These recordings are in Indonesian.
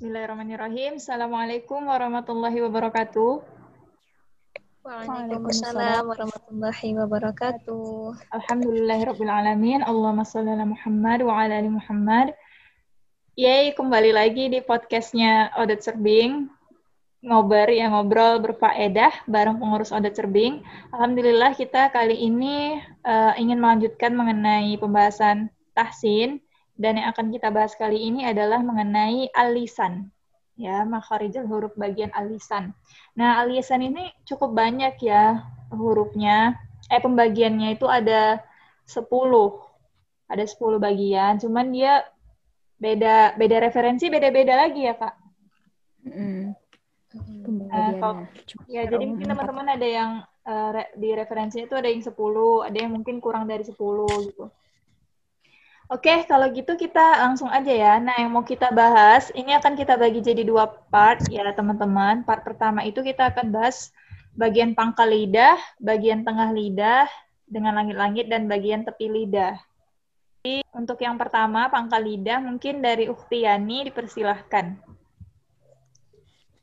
Bismillahirrahmanirrahim. Assalamualaikum warahmatullahi wabarakatuh. Waalaikumsalam warahmatullahi wabarakatuh. Alhamdulillahirrahmanirrahim. Allahumma salli ala Muhammad wa ala ali Muhammad. Yay, kembali lagi di podcastnya Odet Serbing. Ngobar ya ngobrol berfaedah bareng pengurus Odet Serbing. Alhamdulillah kita kali ini uh, ingin melanjutkan mengenai pembahasan tahsin dan yang akan kita bahas kali ini adalah mengenai alisan. Ya, makharijal huruf bagian alisan. Nah, alisan ini cukup banyak ya hurufnya. Eh, pembagiannya itu ada 10. Ada 10 bagian, cuman dia beda beda referensi beda-beda lagi ya, Kak. Mm. Uh, kalau, ya, jadi mungkin teman-teman ada yang uh, re, di referensinya itu ada yang 10, ada yang mungkin kurang dari 10 gitu. Oke, kalau gitu kita langsung aja ya. Nah, yang mau kita bahas, ini akan kita bagi jadi dua part ya teman-teman. Part pertama itu kita akan bahas bagian pangkal lidah, bagian tengah lidah, dengan langit-langit, dan bagian tepi lidah. Jadi, untuk yang pertama, pangkal lidah, mungkin dari Uktiani dipersilahkan.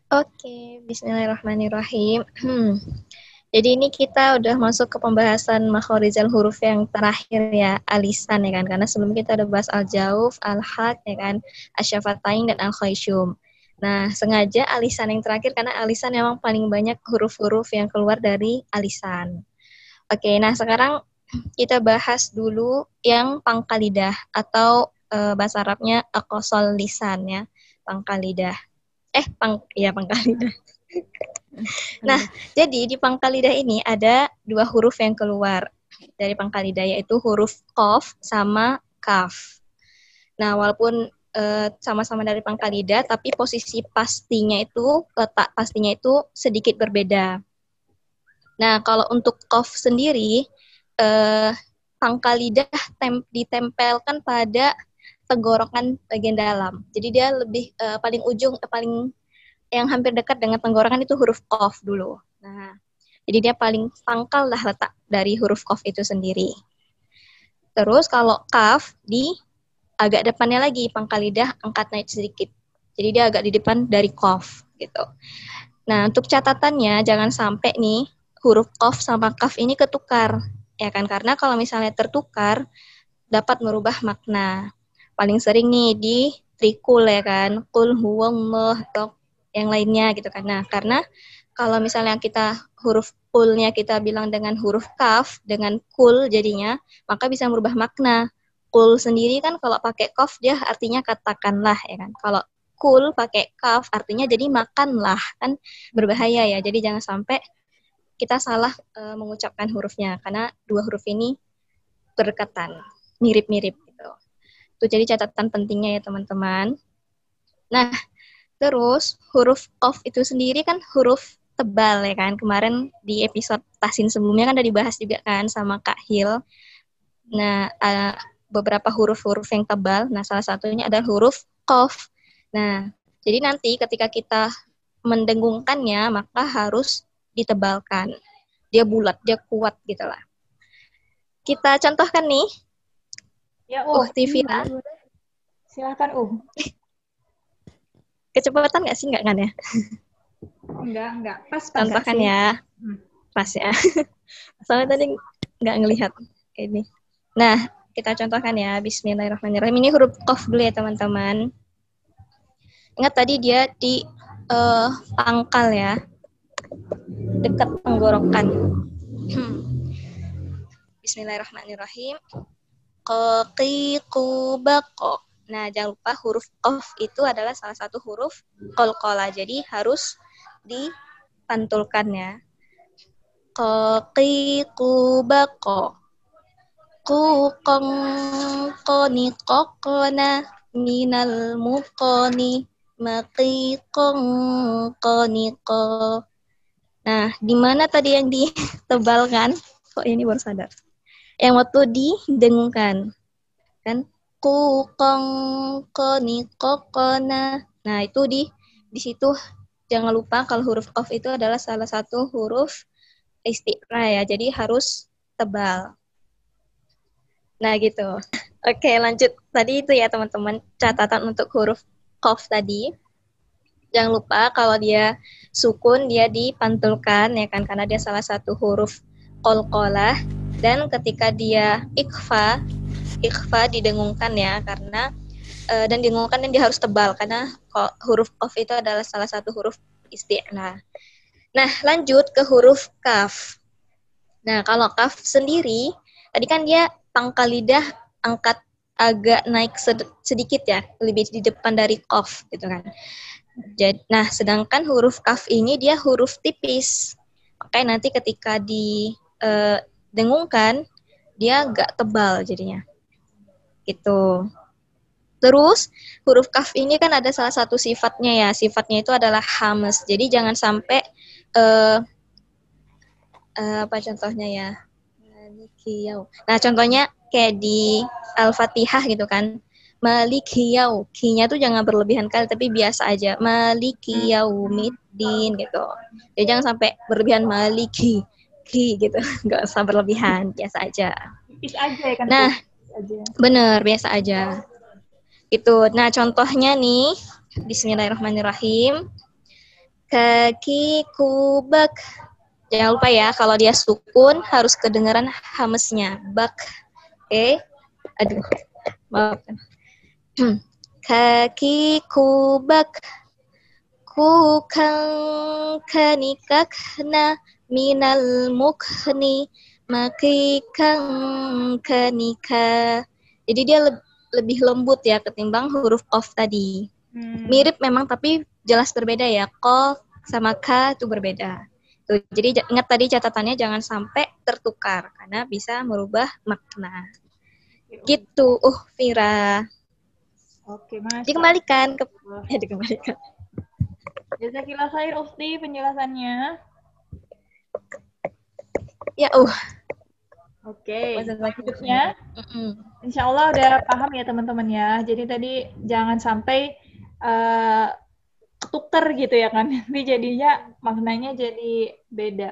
Oke, bismillahirrahmanirrahim. Jadi ini kita udah masuk ke pembahasan makhorizal huruf yang terakhir ya, alisan ya kan. Karena sebelum kita udah bahas al-jauf, al-had ya kan, asyafatain dan al-khayshum. Nah, sengaja alisan yang terakhir karena alisan memang paling banyak huruf-huruf yang keluar dari alisan. Oke, nah sekarang kita bahas dulu yang pangkal lidah atau e, bahasa Arabnya akosol lisan ya, pangkal lidah. Eh, pang ya pangkal lidah. Nah, jadi di pangkal lidah ini ada dua huruf yang keluar dari pangkal lidah yaitu huruf kof sama kaf. Nah, walaupun eh, sama-sama dari pangkal lidah, tapi posisi pastinya itu letak pastinya itu sedikit berbeda. Nah, kalau untuk kof sendiri, uh, pangkal lidah tem ditempelkan pada tenggorokan bagian dalam. Jadi dia lebih uh, paling ujung, uh, paling yang hampir dekat dengan tenggorokan itu huruf kof dulu. Nah, jadi dia paling pangkal lah letak dari huruf kof itu sendiri. Terus kalau kaf di agak depannya lagi pangkal lidah angkat naik sedikit. Jadi dia agak di depan dari kof gitu. Nah, untuk catatannya jangan sampai nih huruf kof sama kaf ini ketukar. Ya kan? Karena kalau misalnya tertukar dapat merubah makna. Paling sering nih di trikul ya kan. Kul huwallah yang lainnya gitu kan. Nah, karena kalau misalnya kita huruf kulnya kita bilang dengan huruf kaf dengan kul jadinya, maka bisa merubah makna. Kul sendiri kan kalau pakai kaf dia artinya katakanlah ya kan. Kalau kul pakai kaf artinya jadi makanlah kan berbahaya ya. Jadi jangan sampai kita salah e, mengucapkan hurufnya karena dua huruf ini berdekatan, mirip-mirip gitu. Itu jadi catatan pentingnya ya teman-teman. Nah, Terus huruf of itu sendiri kan huruf tebal ya kan. Kemarin di episode tasin sebelumnya kan udah dibahas juga kan sama Kak Hil. Nah, uh, beberapa huruf-huruf yang tebal. Nah, salah satunya adalah huruf kof. Nah, jadi nanti ketika kita mendengungkannya, maka harus ditebalkan. Dia bulat, dia kuat gitu lah. Kita contohkan nih. Ya, oh, TV Silahkan, Uh. Kecepatan nggak sih? Nggak kan ya? Enggak, enggak. Pas, pas Contohkan ya. Hmm. Pas ya. Soalnya tadi nggak ngelihat ini. Nah, kita contohkan ya. Bismillahirrahmanirrahim. Ini huruf kof dulu ya, teman-teman. Ingat tadi dia di uh, pangkal ya. Dekat tenggorokan. Hmm. Bismillahirrahmanirrahim. Qaqiqubaqo. Nah, jangan lupa huruf qaf itu adalah salah satu huruf qalqala. Jadi harus dipantulkan ya. Qaqiqubaqo. Ku qong qoni qaqna minal muqani maqiqong qoni Nah, di mana tadi yang ditebalkan? Kok ini baru sadar? Yang waktu didengungkan. Kan kukong koni kokona. Nah, itu di di situ jangan lupa kalau huruf qaf itu adalah salah satu huruf istiqra ya. Jadi harus tebal. Nah, gitu. Oke, lanjut. Tadi itu ya, teman-teman, catatan untuk huruf qaf tadi. jangan lupa kalau dia sukun dia dipantulkan ya kan karena dia salah satu huruf kolkolah dan ketika dia ikhfa ikhfa didengungkan ya karena uh, dan didengungkan dan dia harus tebal karena huruf qaf itu adalah salah satu huruf isti'na. Nah, lanjut ke huruf kaf. Nah, kalau kaf sendiri tadi kan dia pangkal lidah angkat agak naik sedikit ya, lebih di depan dari qaf gitu kan. Jadi, nah, sedangkan huruf kaf ini dia huruf tipis. Oke, nanti ketika didengungkan uh, dia agak tebal jadinya. Gitu. Terus huruf kaf ini kan ada salah satu sifatnya ya. Sifatnya itu adalah hamas. Jadi jangan sampai uh, uh, apa contohnya ya? Nah, contohnya kayak di Al-Fatihah gitu kan. Malikiyau. Ki-nya tuh jangan berlebihan kali tapi biasa aja. Malikiyaumiddin gitu. Jadi jangan sampai berlebihan maliki ki gitu. Enggak usah berlebihan, biasa aja. Bisa aja ya kan. Nah, bener biasa aja. Itu. Nah, contohnya nih, Bismillahirrahmanirrahim. Kaki kubak. Jangan lupa ya, kalau dia sukun harus kedengaran hamesnya. Bak. Oke. Okay. Aduh. Maaf. Kaki kubak. Kukang kanikakna minal mukni makikang kanika. Jadi dia lebih lebih lembut ya ketimbang huruf of tadi. Hmm. Mirip memang tapi jelas berbeda ya. Kof sama k itu berbeda. Tuh, jadi ingat tadi catatannya jangan sampai tertukar karena bisa merubah makna. Gitu, uh Vira. Oke, Mas. Dikembalikan ke ya dikembalikan. Jazakillah khair Ufti penjelasannya. Ya, uh. Oke, okay. selanjutnya, insya Allah udah paham ya teman-teman ya. Jadi tadi jangan sampai uh, ketuker gitu ya kan. Nanti jadinya maknanya jadi beda.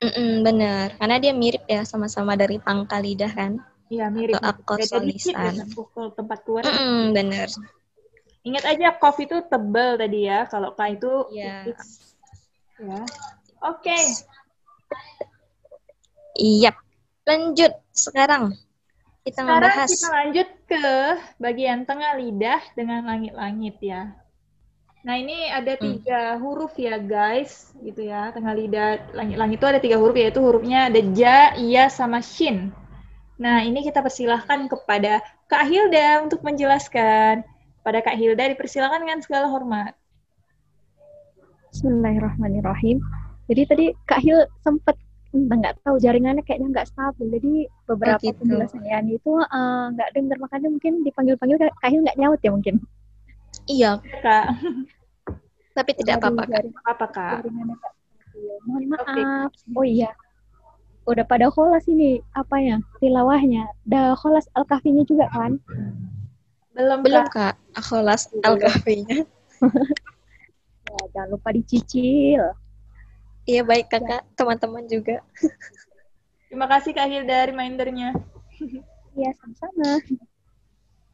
Mm-mm, bener, karena dia mirip ya sama-sama dari pangkal lidah kan. Iya mirip. Atau akor lisan. Ya, pukul tempat keluar. Mm-mm, bener. Ingat aja kof itu tebal tadi ya, kalau k itu yeah. Ya. Oke. Okay. Iya. Lanjut sekarang kita sekarang membahas. kita lanjut ke bagian tengah lidah dengan langit-langit ya. Nah ini ada hmm. tiga hmm. huruf ya guys, gitu ya. Tengah lidah langit-langit itu ada tiga huruf yaitu hurufnya ada ja, iya, sama shin. Nah ini kita persilahkan kepada Kak Hilda untuk menjelaskan. Pada Kak Hilda dipersilahkan dengan segala hormat. Bismillahirrahmanirrahim. Jadi tadi Kak Hil sempat nggak tahu jaringannya kayaknya nggak stabil. Jadi beberapa oh, gitu. penjelasan itu uh, nggak dengar. Makanya mungkin dipanggil panggil kahil nggak nyaut ya mungkin. Iya kak. Tapi tidak apa-apa kak. apa kak. mohon maaf. Okay. oh iya. Udah pada kholas ini apa ya tilawahnya. Dah kholas al kafinya juga kan? Belum belum kak, kak. kholas al kafinya ya, jangan lupa dicicil Iya baik kakak, teman-teman juga. Terima kasih Kak Hilda remindernya. Iya sama-sama.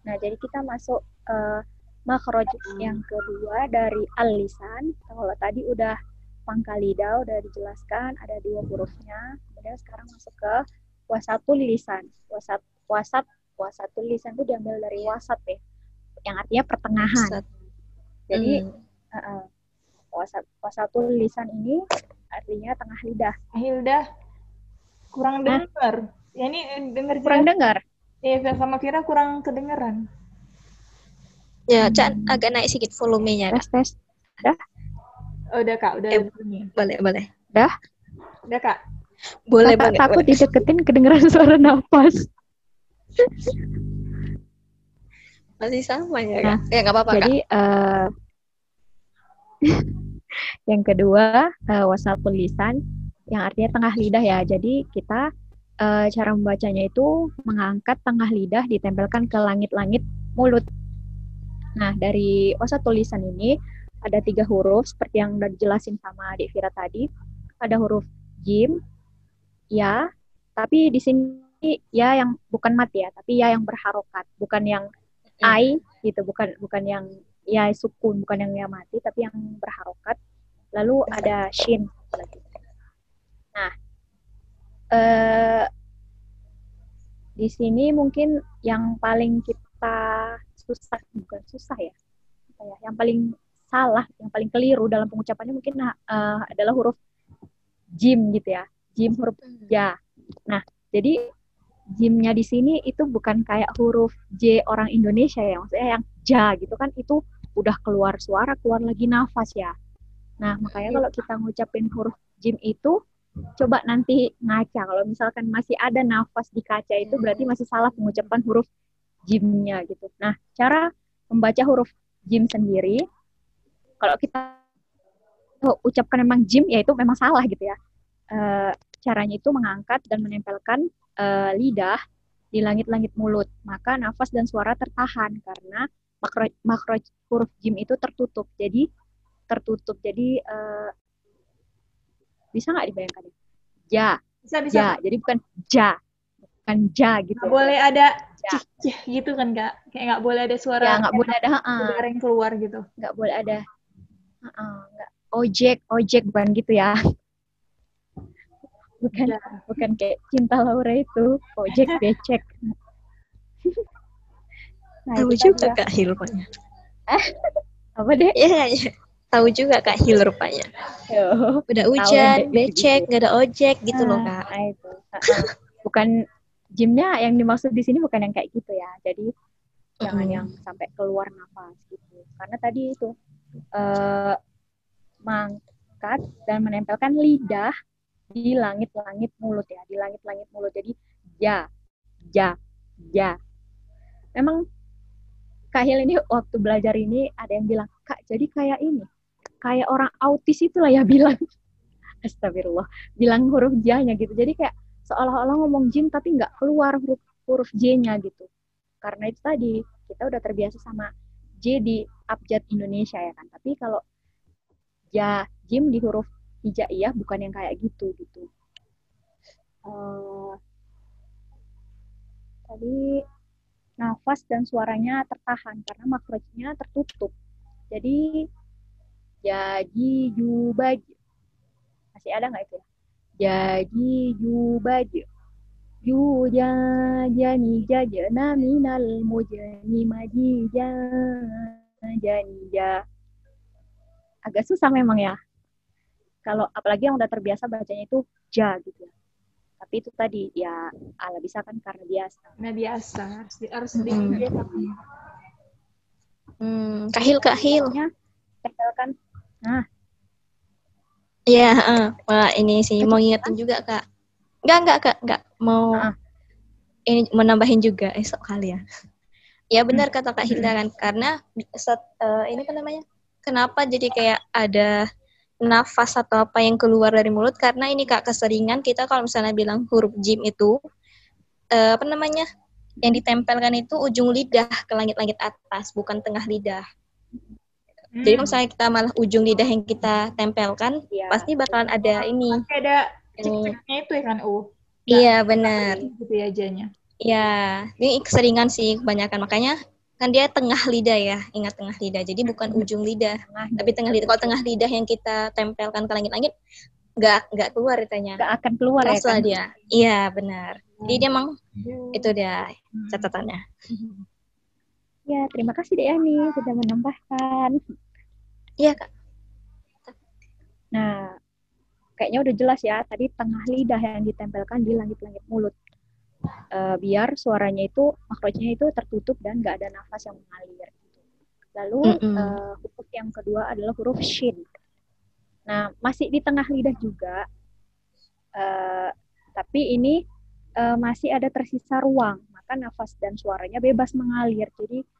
Nah jadi kita masuk uh, makhraj yang kedua dari al-lisan. Kalau tadi udah pangkal lidah udah dijelaskan ada dua hurufnya. Kemudian sekarang masuk ke wasatul lisan. Wasat wasat wasatul lisan itu diambil dari wasat ya, yang artinya pertengahan. Wasat. Jadi hmm. uh, wasat wasatul lisan ini artinya tengah lidah. Hilda kurang dengar. Ya ini eh, dengar kurang dengar. Iya, sama Kira kurang kedengeran. Ya, Cak agak naik sedikit volumenya. Tes, tes. Udah? Oh, udah, Kak. Udah. Eh, boleh, boleh. Udah? Udah, Kak. Boleh, Kakak boleh. Takut boleh. dideketin kedengeran suara nafas. Masih sama ya, Kak? Nah, ya, nggak apa-apa, Jadi, Kak. Uh, yang kedua, uh, wasal tulisan yang artinya tengah lidah ya. Jadi kita uh, cara membacanya itu mengangkat tengah lidah ditempelkan ke langit-langit mulut. Nah, dari wasal tulisan ini ada tiga huruf seperti yang udah dijelasin sama Adik Vira tadi. Ada huruf jim, ya, tapi di sini ya yang bukan mati ya, tapi ya yang berharokat, bukan yang I gitu, bukan bukan yang ya sukun bukan yang ya mati tapi yang berharokat lalu ada shin. Lagi nah eh, di sini mungkin yang paling kita susah bukan susah ya ya yang paling salah yang paling keliru dalam pengucapannya mungkin uh, adalah huruf jim gitu ya jim huruf ja. Nah jadi jimnya di sini itu bukan kayak huruf J orang Indonesia ya maksudnya yang ja gitu kan itu udah keluar suara keluar lagi nafas ya nah makanya kalau kita ngucapin huruf jim itu coba nanti ngaca. Kalau misalkan masih ada nafas di kaca itu berarti masih salah pengucapan huruf jimnya gitu. Nah cara membaca huruf jim sendiri kalau kita ucapkan memang jim ya itu memang salah gitu ya. E, caranya itu mengangkat dan menempelkan e, lidah di langit-langit mulut. Maka nafas dan suara tertahan karena makro makro huruf jim itu tertutup. Jadi tertutup. Jadi e, bisa nggak dibayangkan ya? Bisa bisa. Ja. Jadi bukan ja. Bukan ja gitu nggak boleh ada cih, cih gitu kan kak? Kayak nggak boleh ada suara ya nggak boleh ada uh, yang keluar gitu. Nggak boleh ada. Uh, nggak. Ojek ojek bukan gitu ya. Bukan ya. bukan kayak cinta Laura itu. Ojek becek. Nah, tahu juga kak hilpanya. Apa deh? Ya, ya. Tahu juga kak Hil rupanya. Udah hujan becek nggak ada ojek gitu loh kak. nah, itu. bukan gymnya yang dimaksud di sini bukan yang kayak gitu ya. Jadi mm. jangan yang sampai keluar nafas gitu. Karena tadi itu uh, mangkat dan menempelkan lidah di langit-langit mulut ya di langit-langit mulut. Jadi ya ya ya memang Kak Hil ini waktu belajar ini ada yang bilang kak jadi kayak ini kayak orang autis itulah ya bilang Astagfirullah bilang huruf j-nya gitu jadi kayak seolah-olah ngomong jim tapi nggak keluar huruf huruf J-nya gitu. Karena itu tadi kita udah terbiasa sama J di abjad Indonesia ya kan. Tapi kalau ja jim di huruf hijaiyah bukan yang kayak gitu gitu. Uh, tadi nafas dan suaranya tertahan karena makrojnya tertutup. Jadi jadi jubaj masih ada nggak itu ya? jadi yubaj yujajani jajana minal mujani majija janija agak susah memang ya. Kalau apalagi yang udah terbiasa bacanya itu ja gitu ya. Tapi itu tadi ya ala bisa kan karena biasa. Nah biasa harus di, harus di hmm. hmm, kahil kahil. Kahil kan nah Iya, uh, ini sih mau ngingetin juga kak. Enggak enggak kak, enggak mau uh. ini menambahin juga esok kali ya. Ya benar hmm. kata Kak Hilda kan, karena saat, uh, ini apa namanya? Kenapa jadi kayak ada nafas atau apa yang keluar dari mulut? Karena ini kak keseringan kita kalau misalnya bilang huruf jim itu uh, apa namanya? Yang ditempelkan itu ujung lidah ke langit-langit atas, bukan tengah lidah. Hmm. Jadi kalau misalnya kita malah ujung lidah yang kita tempelkan, ya. pasti bakalan ada ini. Pasti ada cek-ceknya itu ya kan, uh. Iya, benar. Gitu ya ajanya. Iya, ini keseringan sih kebanyakan. Makanya kan dia tengah lidah ya, ingat tengah lidah. Jadi bukan hmm. ujung lidah, tengah. tapi tengah lidah. Kalau tengah lidah yang kita tempelkan ke langit-langit, nggak nggak keluar ditanya. Nggak akan keluar ya kan? dia. Iya, benar. Jadi dia emang hmm. itu dia catatannya. Ya, terima kasih Dek Yani sudah menambahkan. Iya, Kak. Nah, kayaknya udah jelas ya, tadi tengah lidah yang ditempelkan di langit-langit mulut. Uh, biar suaranya itu, makrojnya itu tertutup dan nggak ada nafas yang mengalir. Lalu mm -hmm. uh, huruf yang kedua adalah huruf shin. Nah, masih di tengah lidah juga, uh, tapi ini uh, masih ada tersisa ruang, maka nafas dan suaranya bebas mengalir. Jadi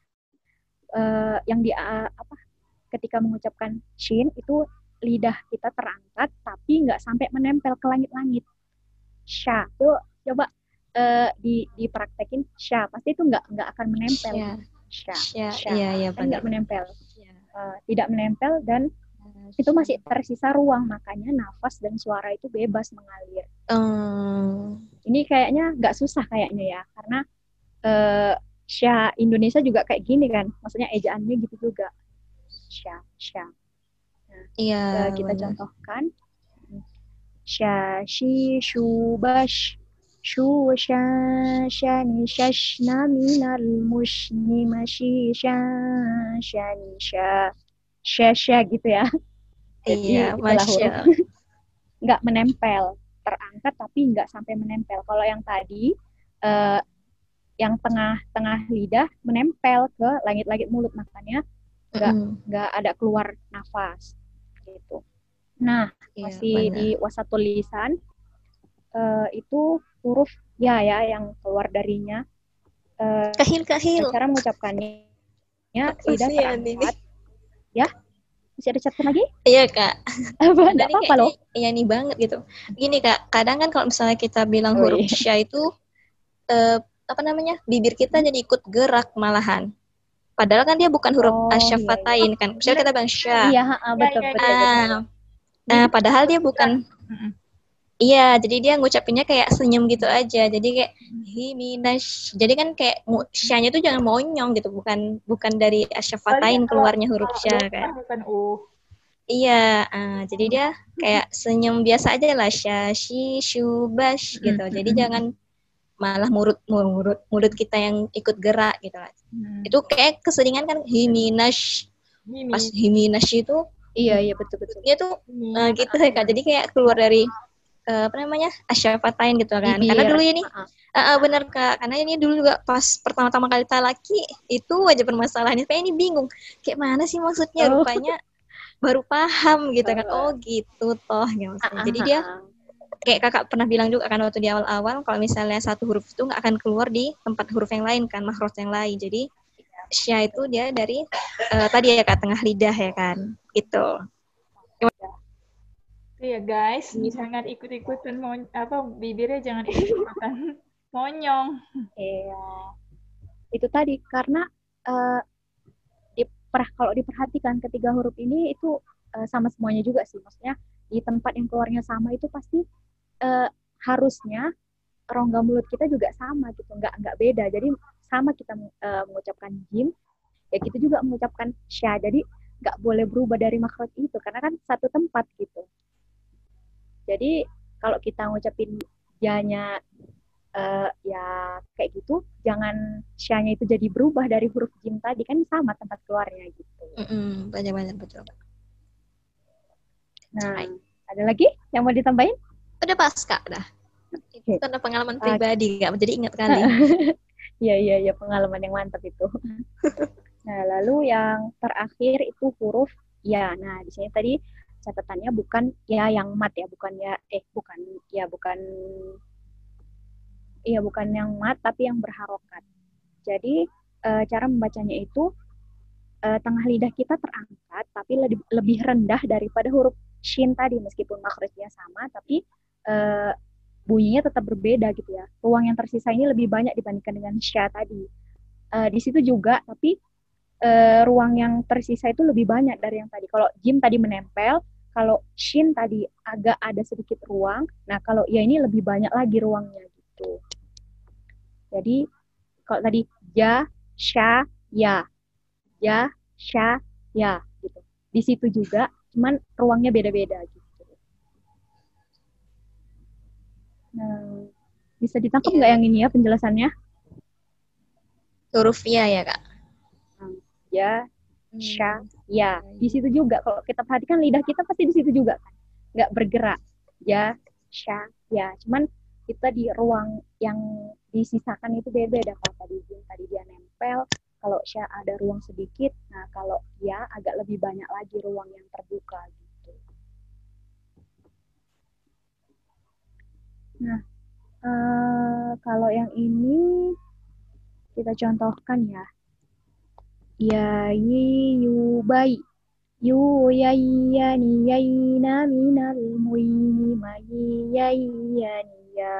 uh, yang di uh, apa ketika mengucapkan shin itu lidah kita terangkat tapi nggak sampai menempel ke langit-langit. Sha itu coba uh, di dipraktekin sha pasti itu nggak nggak akan menempel. Sha, sha, sha. Iya, iya, kan nggak menempel. Uh, tidak menempel dan itu masih tersisa ruang makanya nafas dan suara itu bebas mengalir. Um. Ini kayaknya nggak susah kayaknya ya karena uh, Syah Indonesia juga kayak gini kan, maksudnya ejaannya gitu juga. sya sya Iya. Eh, kita benar. contohkan sya shi shu bash shu sha shani shashna minal mushni mashi sha shani sha sya sya gitu ya Jadi Iya, masya. nggak menempel terangkat tapi nggak sampai menempel kalau yang tadi eh, yang tengah-tengah lidah menempel ke langit-langit mulut makanya nggak nggak ada keluar nafas gitu nah Iya, masih benar. di wasatul lisan eh, itu huruf ya ya yang keluar darinya Eh, Kahil kahil. cara mengucapkannya lidah Kasihan ini. terangkat ya masih ada catatan lagi Iya kak. apa apa-apa loh Iya nih banget gitu. Gini kak, kadang kan kalau misalnya kita bilang Oh, huruf iya. sya itu eh, apa namanya bibir kita jadi ikut gerak malahan. Padahal kan dia bukan huruf Oh, iya, asyafatain kan. Misalnya kita bilang sya. iya ha, ha, betul iya, betul, iya. betul. Ah, nah padahal dia bukan. Iya, jadi dia ngucapinnya kayak senyum gitu aja. Jadi kayak himinash. Jadi kan kayak mu- syanya tuh jangan monyong gitu, bukan bukan dari asyafatain keluarnya huruf sya kan. bukan u. Iya, ah, jadi dia kayak senyum biasa aja lah, syashi, syubash gitu. Jadi Mm-mm. jangan malah mulut mulut mulut kita yang ikut gerak gitu lah. Hmm. Itu kayak keseringan kan himinash. Ini. Pas himinash itu iya iya betul betul dia tuh eh, gitu ya Kak. Jadi kayak keluar dari eh, apa namanya? asyafatain gitu kan. Karena dulu ini. Ah, ah, bener kak, karena ini dulu juga pas pertama-tama kali talaki itu aja permasalahannya. Kayak ini bingung, kayak mana sih maksudnya? Oh. Rupanya baru paham gitu kan. Oh. Gitu toh, ha, Jadi dia. Kayak kakak pernah bilang juga kan waktu di awal-awal kalau misalnya satu huruf itu nggak akan keluar di tempat huruf yang lain kan, makhraj yang lain. Jadi sya itu dia dari eh, tadi ya kak tengah lidah ya kan, gitu. Iya guys, jangan ikut-ikutan mon apa bibirnya jangan ikut-ikutan monyong. Iya. Itu tadi karena eh diper- kalau diperhatikan ketiga huruf ini itu eh, sama semuanya juga sih. Maksudnya di tempat yang keluarnya sama itu pasti eh, harusnya rongga mulut kita juga sama gitu, nggak nggak beda. Jadi sama kita eh, mengucapkan jim, ya kita juga mengucapkan sya. Jadi nggak boleh berubah dari makhraj itu karena kan satu tempat gitu. Jadi kalau kita ngucapin janya eh, ya kayak gitu, jangan syanya itu jadi berubah dari huruf jim tadi kan sama tempat keluarnya gitu. Banyak-banyak betul. Nah, ada lagi yang mau ditambahin? Udah pas kak, dah. Itu karena pengalaman Oke. pribadi kak, jadi ingat kali. Iya iya iya pengalaman yang mantap itu. nah, lalu yang terakhir itu huruf ya. Nah, di sini tadi catatannya bukan ya yang mat ya, bukan ya eh bukan ya bukan iya bukan yang mat tapi yang berharokat. Jadi eh, cara membacanya itu eh, tengah lidah kita terangkat tapi lebih, lebih rendah daripada huruf shin tadi meskipun makhrajnya sama tapi eh, bunyinya tetap berbeda gitu ya. Ruang yang tersisa ini lebih banyak dibandingkan dengan sya tadi. Eh, di situ juga, tapi eh, ruang yang tersisa itu lebih banyak dari yang tadi. Kalau jim tadi menempel, kalau shin tadi agak ada sedikit ruang. Nah, kalau ya ini lebih banyak lagi ruangnya gitu. Jadi kalau tadi ja, sya, ya, ja, sya, ya gitu. Di situ juga, cuman ruangnya beda-beda gitu. Nah, bisa ditangkap Iya. nggak yang ini ya penjelasannya? Huruf ya kak. Ya, sya, ya. Di situ juga kalau kita perhatikan lidah kita pasti di situ juga kan, nggak bergerak. Ya, sya, ya. Cuman kita di ruang yang disisakan itu beda-beda. Kalau tadi jim tadi dia nempel, kalau sya ada ruang sedikit. Nah, kalau ya agak lebih banyak lagi ruang yang terbuka gitu. Nah, eh, kalau yang ini kita contohkan ya. Ya yi yu bai yu ya ya ni ya na minal muini ma ya ya ni ya.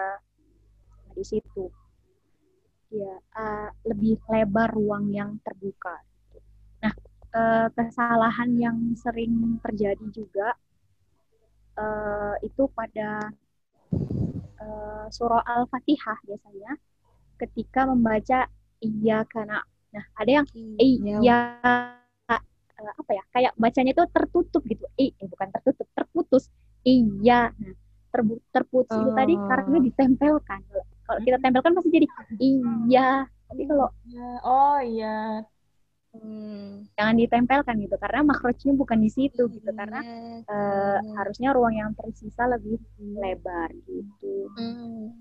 Nah, di situ ya eh, lebih lebar ruang yang terbuka. Nah, eh, kesalahan yang sering terjadi juga eh, itu pada eh, surah Al-Fatihah biasanya ketika membaca iya karena nah ada yang iya. Uh, apa ya kayak bacanya itu tertutup gitu. Eh, bukan tertutup terputus. Iya. Nah terbu terputus oh. itu tadi karena oh. ditempelkan. Kalau kita tempelkan pasti jadi iya. Tapi kalau oh iya Hmm, jangan ditempelkan gitu karena makrojnya bukan di situ gitu karena uh, harusnya ruang yang tersisa lebih lebar gitu. Hmm.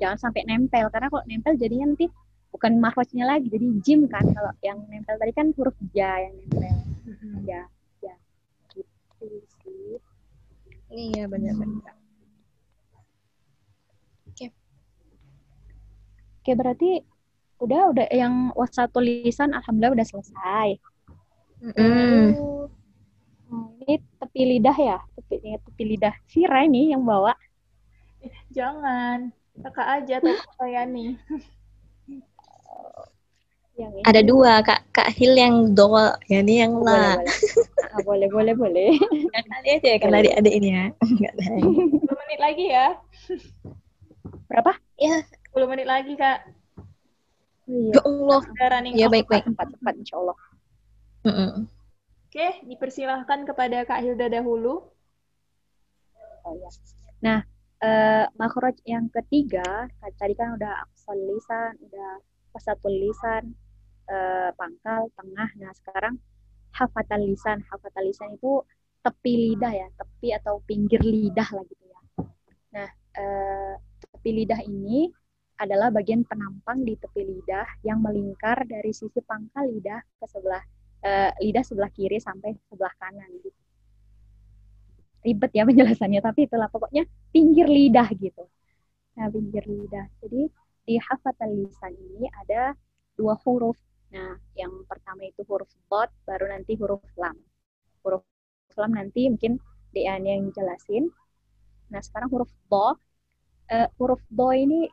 Jangan sampai nempel karena kalau nempel jadinya nanti bukan makrojnya lagi jadi jim kan kalau yang nempel tadi kan huruf ja yang nempel. Hmm. Ya, ya gitu sih. Iya benar-benar. Oke. Oke berarti udah udah yang wasa tulisan alhamdulillah udah selesai. Mm. Nah, ini tepi lidah ya, tepi, tepi lidah. Vira ini yang bawa. Jangan, kakak aja tuh saya nih. yang ini. Ada dua, kak kak Hil yang do, ya ini yang la. Boleh, boleh, ah, boleh, boleh. Kali aja ya, karena adik ini ya. Enggak menit lagi ya. Berapa? Ya, 10 menit lagi, Kak. Iya. Ya Allah. Ya baik-baik. Cepat-cepat insya Allah. Mm -mm. Oke, dipersilahkan kepada Kak Hilda dahulu. Oh ya. Nah, uh, makroj yang ketiga, tadi kan udah aksal lisan, udah pasatul lisan, uh, pangkal, tengah. Nah, sekarang hafatal lisan. Hafatal lisan itu tepi lidah ya, tepi atau pinggir lidah lah gitu ya. Nah, uh, tepi lidah ini adalah bagian penampang di tepi lidah yang melingkar dari sisi pangkal lidah ke sebelah uh, lidah sebelah kiri sampai sebelah kanan gitu. Ribet ya penjelasannya, tapi itulah pokoknya pinggir lidah gitu. Nah, pinggir lidah. Jadi di hafatal lisan ini ada dua huruf. Nah, yang pertama itu huruf bot, baru nanti huruf lam. Huruf lam nanti mungkin Dean yang jelasin. Nah, sekarang huruf bo. Uh, huruf bo ini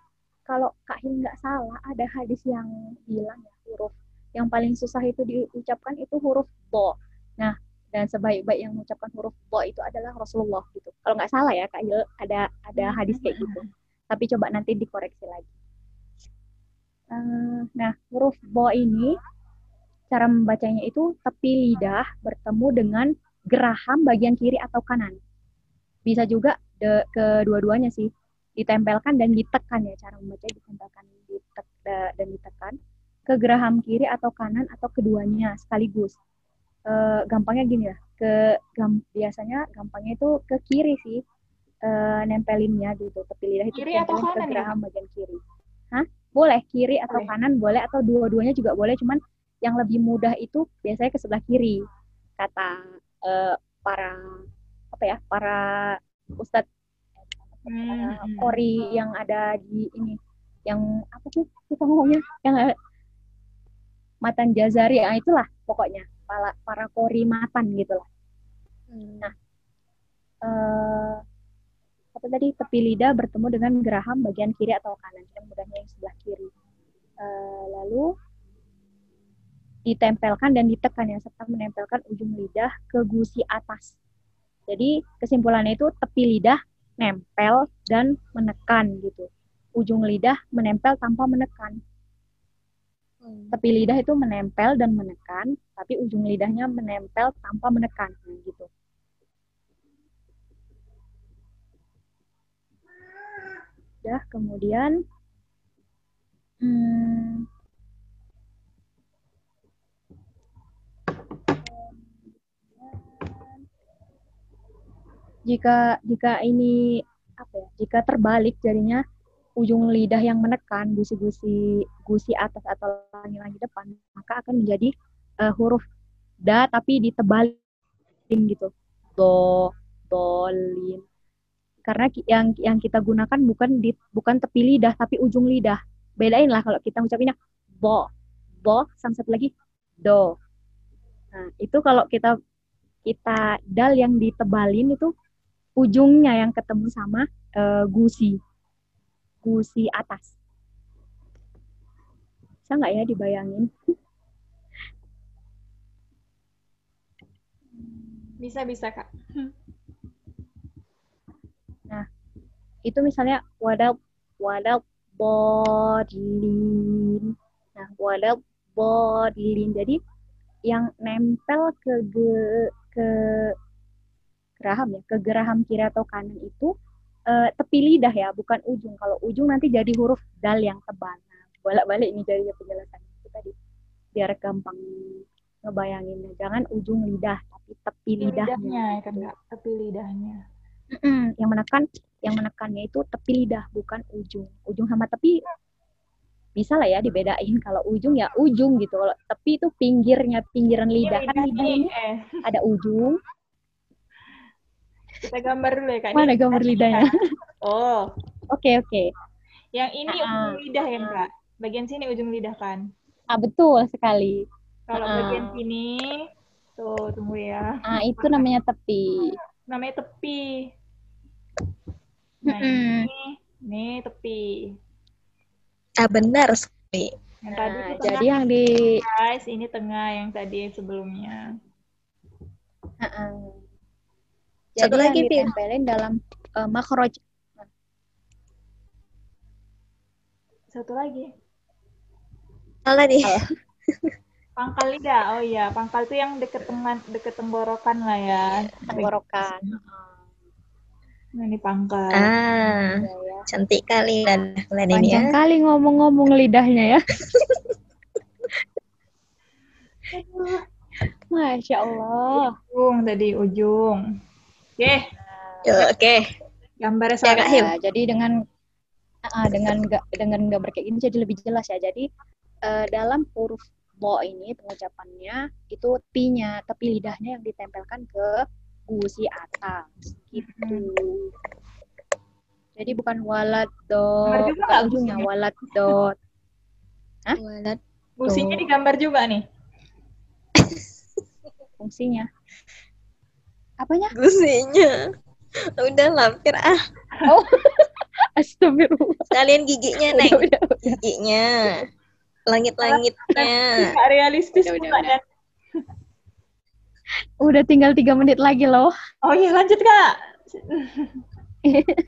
kalau Kak Hil nggak salah ada hadis yang bilang ya huruf yang paling susah itu diucapkan itu huruf bo. Nah, dan sebaik-baik yang mengucapkan huruf bo itu adalah Rasulullah gitu. Kalau nggak salah ya Kak Hil ada ada hmm. hadis kayak gitu. Tapi coba nanti dikoreksi lagi. Uh, nah, huruf bo ini cara membacanya itu tepi lidah bertemu dengan geraham bagian kiri atau kanan. Bisa juga kedua-duanya sih ditempelkan dan ditekan ya cara membaca ditempelkan ditek, dan ditekan ke geraham kiri atau kanan atau keduanya sekaligus. E, gampangnya gini ya, ke gam, biasanya gampangnya itu ke kiri sih e, nempelinnya gitu, tepi lidah itu kiri atau kanan ke geraham ya? bagian kiri. Hah? Boleh kiri atau boleh. kanan boleh atau dua-duanya juga boleh, cuman yang lebih mudah itu biasanya ke sebelah kiri kata e, para apa ya para ustadz hmm. kori yang ada di ini yang apa sih kita ngomongnya? Yang matan jazari ah itulah pokoknya para para kori matan gitulah hmm. nah eh, apa tadi? Tepi lidah bertemu dengan geraham bagian kiri atau kanan yang mudahnya yang sebelah kiri. Eh, lalu ditempelkan dan ditekan ya serta menempelkan ujung lidah ke gusi atas. Jadi kesimpulannya itu tepi lidah nempel dan menekan gitu. Ujung lidah menempel tanpa menekan. Hmm. Tepi lidah itu menempel dan menekan, tapi ujung lidahnya menempel tanpa menekan, gitu. Ya, kemudian hmm, jika jika ini apa ya jika terbalik jadinya ujung lidah yang menekan gusi-gusi gusi atas atau langi-langi depan maka akan menjadi uh, huruf da tapi ditebalin gitu. Do dolin karena yang yang kita gunakan bukan di bukan tepi lidah tapi ujung lidah. Bedain lah kalau kita ucapinnya bo bo sama satu lagi do. Nah itu kalau kita kita dal yang ditebalin itu ujungnya yang ketemu sama uh, gusi. Gusi atas. Bisa nggak ya dibayangin? Bisa bisa kak. Nah itu misalnya wadal wadal bodlin nah wadal bodlin jadi yang nempel ke ge, ke geraham ya, ke geraham kiri atau kanan itu uh, tepi lidah ya, bukan ujung. Kalau ujung nanti jadi huruf dal yang tebal. Nah, bolak-balik ini jadi penjelasan itu tadi biar gampang ngebayanginnya. Jangan ujung lidah, tapi tepi lidahnya. Lidahnya ya kan, Kak? Tepi lidahnya. Mm-mm, yang menekan yang menekannya itu tepi lidah bukan ujung. Ujung sama tepi bisa lah ya dibedain. Kalau ujung ya ujung gitu. Kalau tepi itu pinggirnya pinggiran lidah kan lidah ini eh. ada ujung. Kita gambar dulu ya, Kak. Ini Mana gambar lidahnya? Oh, Oke oke. yang ini Ah, ujung lidah ya. Kak? Bagian sini ujung lidah kan? Ah betul sekali. Kalau Ah. bagian sini, tuh tunggu ya. Ah itu namanya tepi. Namanya tepi. Nah, Mm-mm. ini, ini tepi. Ah benar sekali. Yang tadi Nah, itu tengah, jadi yang di guys. Ini tengah yang tadi sebelumnya. Heeh. Satu Jadi lagi, yang Pin. ditempelin dalam uh, makhraj Satu lagi. Salah nih. Oh. Pangkal lidah. Oh iya, pangkal itu yang deket tengan, deket tenggorokan lah ya. tenggorokan. Nah, ini pangkal. Ah, Ya, ya. cantik kali dan kalian ini ya. Panjang kali ngomong-ngomong lidahnya ya. Masya Allah. Ujung tadi ujung. Oke, Yo, Oke. gambarnya Ya, jadi dengan ah, dengan ga- dengan gambar kayak gini jadi lebih jelas ya. Jadi eh, dalam huruf bo ini pengucapannya itu tepinya, tepi lidahnya yang ditempelkan ke gusi atas gitu. Jadi bukan walad dot, juga bukan ujungnya walad dot. Hah? Walat. Gusinya digambar juga nih. fungsinya. Apanya? Gusinya. Udah lampir ah. Astagfirullah. Sekalian giginya, Neng. Udah, udah, udah. Giginya. Langit-langitnya. Realistis Udah, udah, udah. Udah tinggal tiga menit lagi loh. Oh iya, lanjut Kak.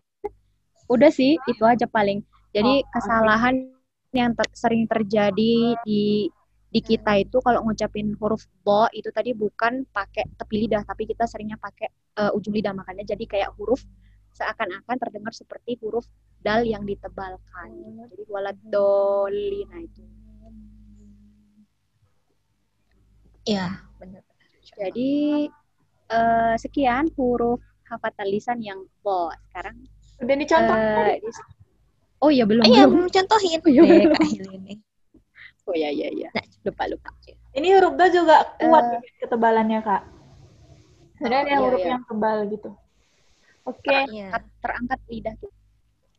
Udah sih, itu aja paling. Jadi Oh, kesalahan yang ter- sering terjadi di di kita itu kalau ngucapin huruf bo itu tadi bukan pakai tepi lidah, tapi kita seringnya pakai eh, ujung lidah makanya jadi kayak huruf seakan-akan terdengar seperti huruf dal yang ditebalkan. Jadi waladolina itu. Iya, benar. Jadi eh, sekian huruf hafatan lisan yang bo. Sekarang Udah dicontoh. eh, dis- Oh iya belum Iya, belum. belum contohin. Oh, iya, Eh, belum. Kak Hil ini. Oh iya iya iya. Lupa lupa. Ini huruf do juga kuat gitu ketebalannya, Kak. Sebenarnya Oh, ada iya, huruf iya. yang tebal gitu. Oke. Iya. Terangkat- terangkat lidah kita.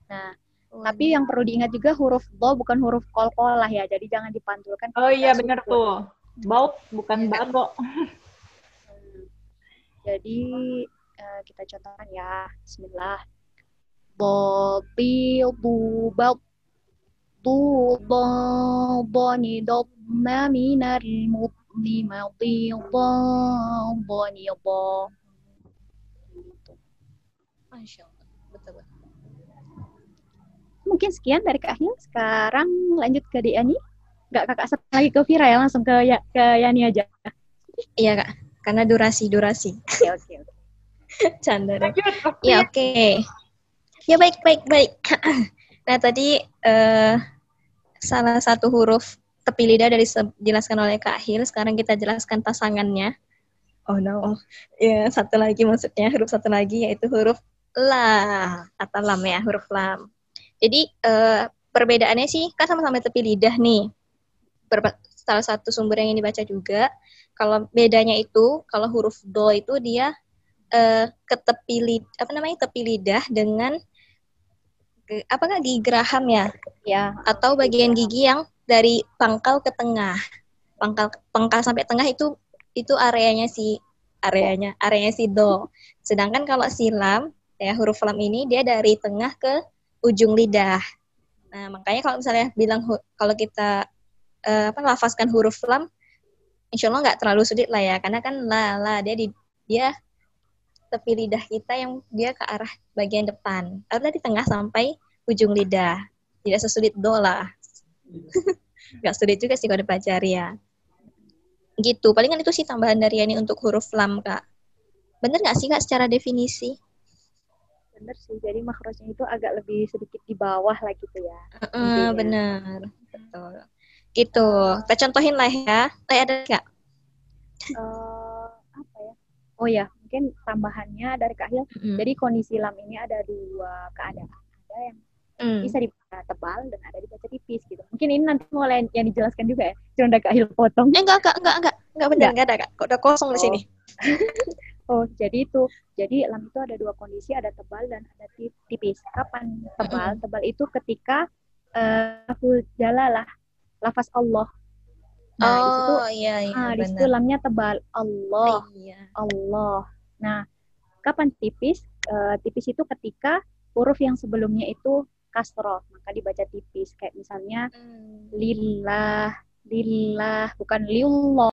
Nah, Oh, tapi iya. yang perlu diingat juga huruf do bukan huruf kol-kolah ya. Jadi jangan dipantulkan. Oh iya benar tuh. Baut bukan Iya, Kak. bago. Jadi eh, kita contohkan ya. Bismillah. Bobil bu Masya Allah. Betul, betul. Mungkin sekian dari Kak Hil. Sekarang lanjut ke Diani. Nggak kakak set lagi ke Vira ya, langsung ke ya, ke Yani aja. Iya, Kak. Karena durasi-durasi. Oke, oke, oke. Canda. Lanjut. Oke. Ya, oke. Ya, baik, baik, baik. nah, tadi eh, salah satu huruf tepi lidah dari dijelaskan oleh Kak Hil. Sekarang kita jelaskan pasangannya. Oh, no. Ya, satu lagi maksudnya, huruf satu lagi yaitu huruf la atau lam ya, huruf lam. Jadi, eh, perbedaannya sih kan sama-sama tepi lidah nih. Berba- salah satu sumber yang ini baca juga. Kalau bedanya itu, kalau huruf do itu dia eh, ke tepi lid, apa namanya tepi lidah dengan apa nggak gigi geraham ya? Ya, atau bagian gigi yang dari pangkal ke tengah. Pangkal pangkal sampai tengah itu itu areanya si areanya areanya si do. Sedangkan kalau silam ya huruf lam ini dia dari tengah ke ujung lidah. Nah makanya kalau misalnya bilang kalau kita eh, apa lafazkan huruf lam insya Allah nggak terlalu sulit lah ya. Karena kan la la dia di dia tepi lidah kita yang dia ke arah bagian depan atau dari tengah sampai ujung lidah tidak sesulit do lah nggak sulit juga sih kalau dipelajari ya Gitu. Palingan itu sih tambahan dari Yani untuk huruf lam, Kak. Bener nggak sih, Kak, secara definisi? Bener sih, jadi makrojnya itu agak lebih sedikit di bawah lah gitu ya. Uh, bener. Betul. Gitu. Kita contohin lah ya. Eh, ada nggak? Eh, apa ya? Oh ya, mungkin tambahannya dari Kak Hil. Mm. Jadi kondisi lam ini ada dua keadaan. Ada yang Mm. bisa dibaca tebal dan ada dibaca tipis gitu. Mungkin ini nanti mulai yang dijelaskan juga ya. Cuma udah Kak Hil potong. Eh, enggak, enggak, enggak, enggak. Enggak bener, enggak ada, Kak. Kok udah kosong di Oh. sini. Oh, jadi itu. Jadi lam itu ada dua kondisi, ada tebal dan ada ti- tipis. Kapan tebal? Tebal itu ketika eh lafzul jalalah, lafaz Allah. Nah, di situ oh, iya, iya, ah, di situ benar. lamnya tebal Allah, Iya. Allah. Nah, kapan tipis? Eh, tipis itu ketika huruf yang sebelumnya itu kasroh, maka dibaca tipis. Kayak misalnya Mm. lillah, lillah, bukan lillah.